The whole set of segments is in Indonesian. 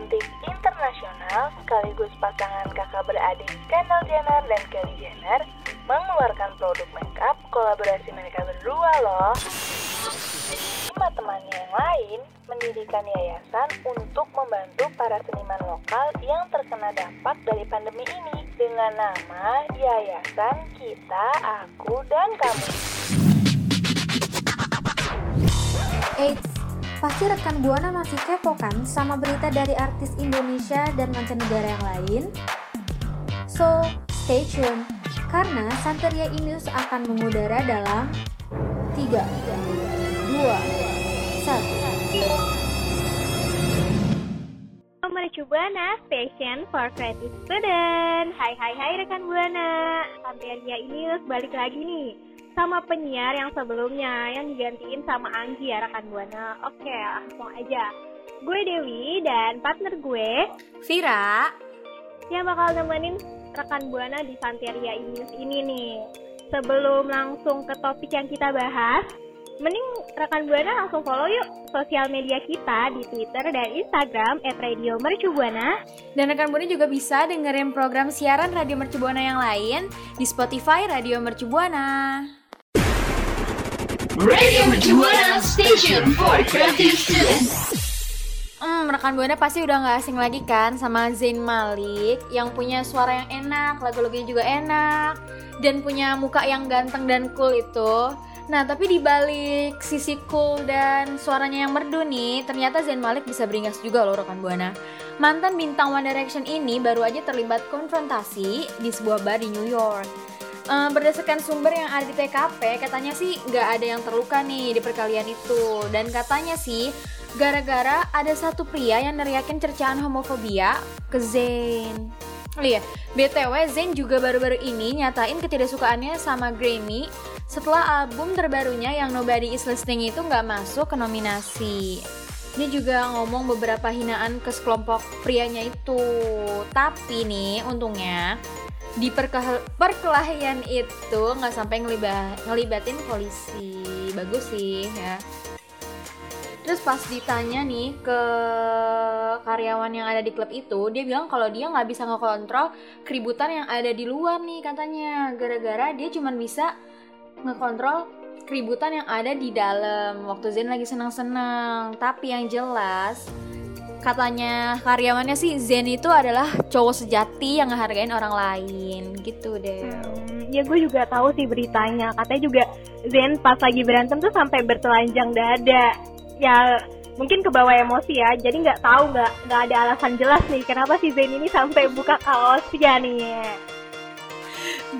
cantik internasional sekaligus pasangan kakak beradik Kendall Jenner dan Kylie Jenner mengeluarkan produk makeup kolaborasi mereka berdua loh. Lima temannya yang lain mendirikan yayasan untuk membantu para seniman lokal yang terkena dampak dari pandemi ini dengan nama Yayasan Kita, Aku, dan Kamu. Eits, pasti rekan Buana masih kepo kan sama berita dari artis Indonesia dan mancanegara yang lain? So, stay tune, karena Santeria News akan mengudara dalam 3, 2, 1. Mercu Buana, Passion for Creative Student. Hai hai hai rekan Buana. Santeria News balik lagi nih sama penyiar yang sebelumnya yang digantiin sama Anggi ya rekan Buana. Oke, langsung aja. Gue Dewi dan partner gue Vira yang bakal nemenin rekan Buana di Santeria News ini nih. Sebelum langsung ke topik yang kita bahas, mending rekan Buana langsung follow yuk sosial media kita di Twitter dan Instagram @radiomercubuana. Dan rekan Buana juga bisa dengerin program siaran Radio Mercubuana yang lain di Spotify Radio Mercubuana. Radio Mercubuana Station for Creative Students. Hmm, rekan Buana pasti udah gak asing lagi kan sama Zain Malik yang punya suara yang enak, lagu-lagunya juga enak, dan punya muka yang ganteng dan cool itu. Nah, tapi di balik sisi cool dan suaranya yang merdu nih, ternyata Zain Malik bisa beringas juga loh rekan Buana. Mantan bintang One Direction ini baru aja terlibat konfrontasi di sebuah bar di New York. Eh, berdasarkan sumber yang ada di TKP, katanya sih nggak ada yang terluka nih di perkalian itu. Dan katanya sih, gara-gara ada satu pria yang neriakin cercaan homofobia ke Zayn. Lihat, BTW Zayn juga baru-baru ini nyatain ketidaksukaannya sama Grammy setelah album terbarunya yang Nobody Is Listening itu nggak masuk ke nominasi. Dia juga ngomong beberapa hinaan ke sekelompok prianya itu. Tapi nih, untungnya di perke- perkelahian itu nggak sampai ngeliba- ngelibatin polisi. Bagus sih ya. Terus pas ditanya nih ke karyawan yang ada di klub itu, dia bilang kalau dia nggak bisa ngekontrol keributan yang ada di luar nih katanya. Gara-gara dia cuma bisa ngekontrol keributan yang ada di dalam waktu Zen lagi senang-senang. Tapi yang jelas katanya karyawannya sih Zen itu adalah cowok sejati yang ngehargain orang lain gitu deh. Hmm, ya gue juga tahu sih beritanya. Katanya juga Zen pas lagi berantem tuh sampai bertelanjang dada. Ya mungkin kebawa emosi ya. Jadi nggak tahu nggak nggak ada alasan jelas nih kenapa si Zen ini sampai buka kaosnya nih.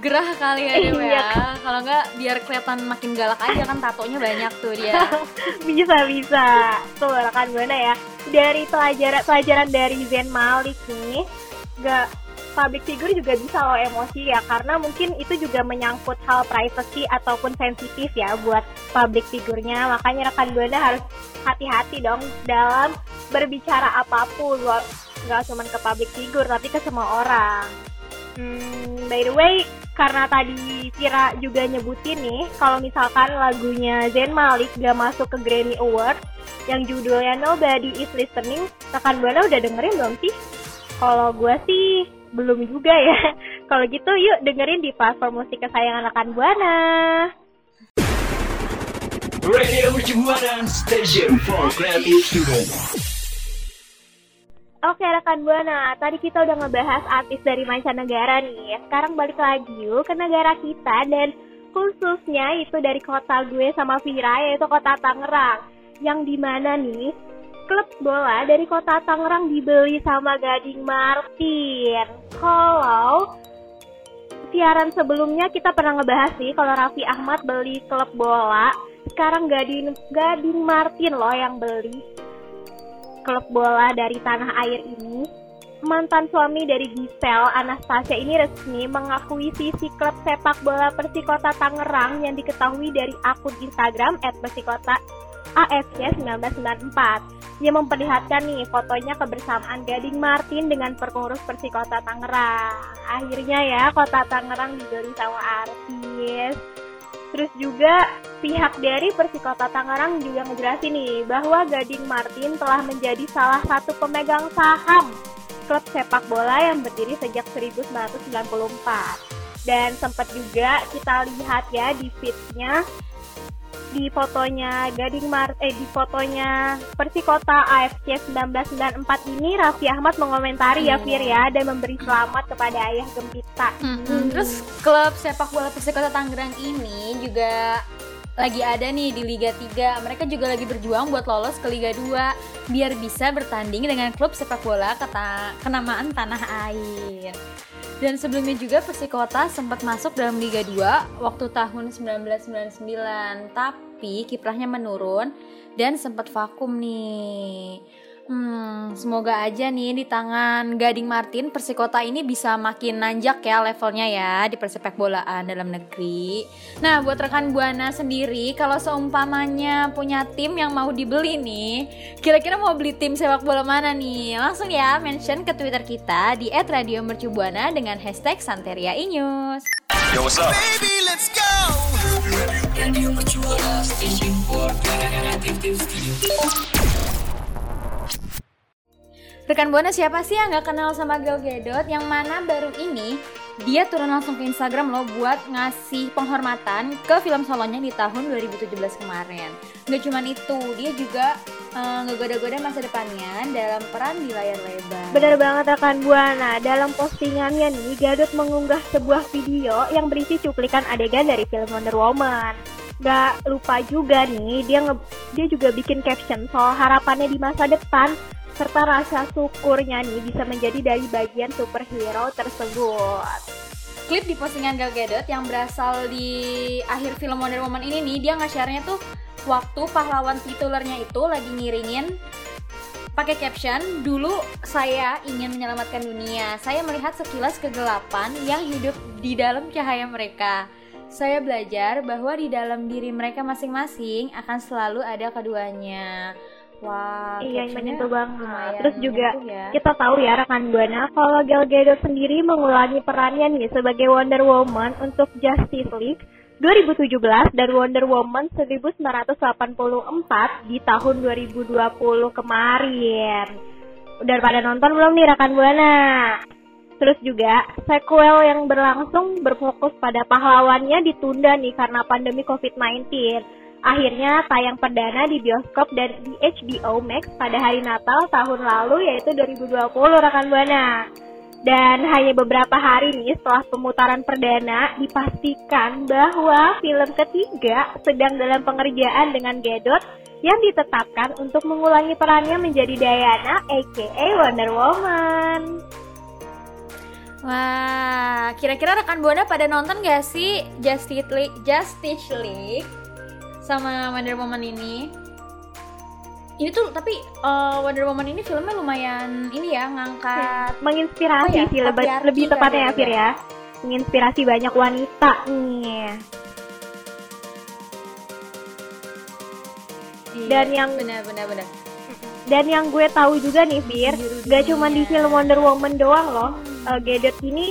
Gerah kali ya Dew Iya. ya. Kalau nggak biar kelihatan makin galak aja kan tatonya banyak tuh dia. bisa bisa tuh rekan buana ya dari pelajaran pelajaran dari Zen Malik nih nggak public figure juga bisa loh emosi ya karena mungkin itu juga menyangkut hal privacy ataupun sensitif ya buat public figurnya makanya rekan buana harus hati-hati dong dalam berbicara apa pun nggak cuma ke public figure tapi ke semua orang. Hmm, by the way, karena tadi Vira juga nyebutin nih, kalau misalkan lagunya Zayn Malik gak masuk ke Grammy Award yang judulnya Nobody Is Listening, rekan Buana udah dengerin belum sih? Kalau gue sih belum juga ya. Kalau gitu yuk dengerin di platform musik kesayangan rekan Buana. Radio Station for Creative Students. Oke rekan Buana, tadi kita udah ngebahas artis dari mancanegara nih. Sekarang balik lagi yuk ke negara kita dan khususnya itu dari kota gue sama Vira yaitu kota Tangerang. Yang di mana nih klub bola dari kota Tangerang dibeli sama Gading Martin. Kalau siaran sebelumnya kita pernah ngebahas sih kalau Raffi Ahmad beli klub bola. Sekarang Gading Gading Martin loh yang beli klub bola dari tanah air ini, mantan suami dari Giselle Anastasia ini resmi mengakui sisi klub sepak bola Persikota Tangerang yang diketahui dari akun Instagram @persikota AFC 1994 yang memperlihatkan nih fotonya kebersamaan Gading Martin dengan pengurus Persikota Tangerang. Akhirnya ya kota Tangerang dibeli sama artis. Terus juga pihak dari Persikota Tangerang juga ngejelasin nih bahwa Gading Martin telah menjadi salah satu pemegang saham klub sepak bola yang berdiri sejak 1994. Dan sempat juga kita lihat ya di feed-nya di fotonya Gading Mart eh di fotonya Persikota AFC 1994 ini Raffi Ahmad mengomentari ya Iya. Fir ya dan memberi selamat kepada ayah Gempita. Mm-mm. Terus klub sepak bola Persikota Tangerang ini juga lagi ada nih di Liga 3. Mereka juga lagi berjuang buat lolos ke Liga 2 biar bisa bertanding dengan klub sepak bola keta- kenamaan tanah air. Dan sebelumnya juga Persikota sempat masuk dalam Liga 2 waktu tahun 1999, tapi kiprahnya menurun dan sempat vakum nih. Hmm, semoga aja nih di tangan Gading Martin Persikota ini bisa makin nanjak ya levelnya ya di persepak bolaan dalam negeri. Nah, buat rekan Buana sendiri kalau seumpamanya punya tim yang mau dibeli nih, kira-kira mau beli tim sepak bola mana nih? Langsung ya mention ke Twitter kita di @radiomercubuana dengan hashtag Santeria Inews. Yo, what's up? Rekan Buana siapa sih yang nggak kenal sama Gal Gadot yang mana baru ini dia turun langsung ke Instagram loh buat ngasih penghormatan ke film solonya di tahun 2017 kemarin. Nggak cuman itu, dia juga eh, ngegoda-goda masa depannya dalam peran di layar lebar. Bener banget rekan Buana, dalam postingannya nih Gadot mengunggah sebuah video yang berisi cuplikan adegan dari film Wonder Woman. Gak lupa juga nih, dia nge- dia juga bikin caption soal harapannya di masa depan serta rasa syukurnya nih bisa menjadi dari bagian superhero tersebut. Klip di postingan Gal Gadot yang berasal di akhir film Wonder Woman ini nih, dia nge-share-nya tuh waktu pahlawan titulernya itu lagi ngiringin pakai caption dulu saya ingin menyelamatkan dunia. Saya melihat sekilas kegelapan yang hidup di dalam cahaya mereka. Saya belajar bahwa di dalam diri mereka masing-masing akan selalu ada keduanya wah Iya, menyentuh banget. lumayan Terus juga ya. kita tahu ya rekan Buana kalau Gal Gadot sendiri mengulangi perannya nih sebagai Wonder Woman untuk Justice League 2017 dan Wonder Woman 1984 di tahun 2020 kemarin. Udah pada nonton belum nih rekan Buana? Terus juga sequel yang berlangsung berfokus pada pahlawannya ditunda nih karena pandemi COVID-19. Akhirnya tayang perdana di bioskop dan di HBO Max pada hari Natal tahun lalu yaitu 2020 rekan Buana. Dan hanya beberapa hari nih setelah pemutaran perdana dipastikan bahwa film ketiga sedang dalam pengerjaan dengan Gadot yang ditetapkan untuk mengulangi perannya menjadi Diana aka Wonder Woman. Wah, kira-kira rekan Buana pada nonton gak sih Justice League, Justice League sama Wonder Woman ini? Ini tuh tapi eh, Wonder Woman ini filmnya lumayan ini ya ngangkat menginspirasi Oh ya, sih lebih, lebih kan tepatnya ya, ya Fir ya. Menginspirasi banyak wanita nih. Dan Iya, yang- benar-benar benar. dan yang gue tahu juga nih Fir gak cuma di film Wonder Woman doang loh. Eh, Gadot ini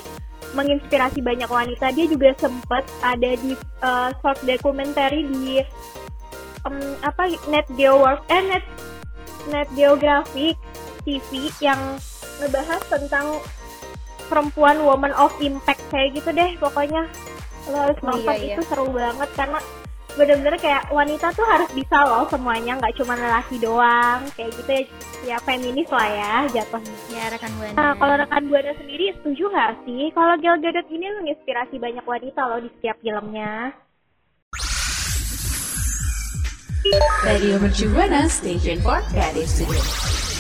menginspirasi banyak wanita dia juga sempet ada di eh, short documentary di em, apa Net Geo World eh Net Net Geographic TV yang ngebahas tentang perempuan woman of impact kayak gitu deh pokoknya lo harus Oh, nonton iya, iya. itu seru banget karena bener-bener kayak wanita tuh harus bisa loh semuanya nggak cuma lelaki doang kayak gitu ya ya feminis lah ya jatuhnya Ya rekan Buana. Nah, kalau rekan Buana sendiri setuju nggak sih kalau Gal Gadot ini menginspirasi banyak wanita loh di setiap filmnya? Radio Mercu Buana Station for Creative Studio.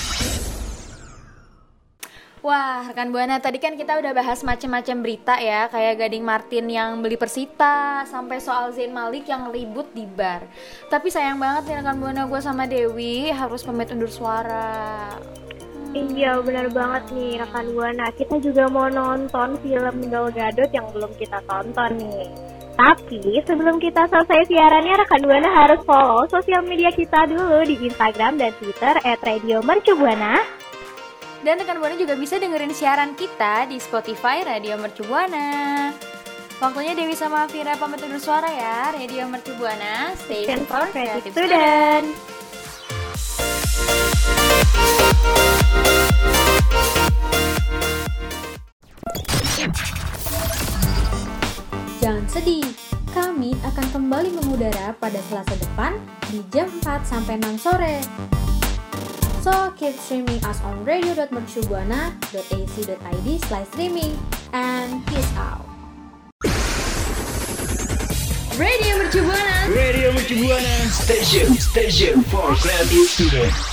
Wah, rekan Buana, tadi kan kita udah bahas macam-macam berita ya, kayak Gading Martin yang beli Persita, sampai soal Zain Malik yang ribut di bar. Tapi sayang banget nih rekan Buana, gue sama Dewi harus pamit undur suara. Iya benar banget nih rekan Buana. Kita juga mau nonton film Gal Gadot yang belum kita tonton nih. Tapi sebelum kita selesai siarannya rekan Buana harus follow sosial media kita dulu di Instagram dan Twitter @radiomercubuana. Dan rekan Buana juga bisa dengerin siaran kita di Spotify Radio Mercu Buana. Waktunya Dewi sama Vira pamit undur suara ya. Radio Mercu Buana, Station for Creative Student. Jangan sedih, kami akan kembali mengudara pada Selasa depan di jam 4 sampai 6 sore. So, keep streaming us on radio.mercubuana.ac.id slash streaming and peace out. Radio Mercu Buana. Radio Mercubuana Station Station for Creative Student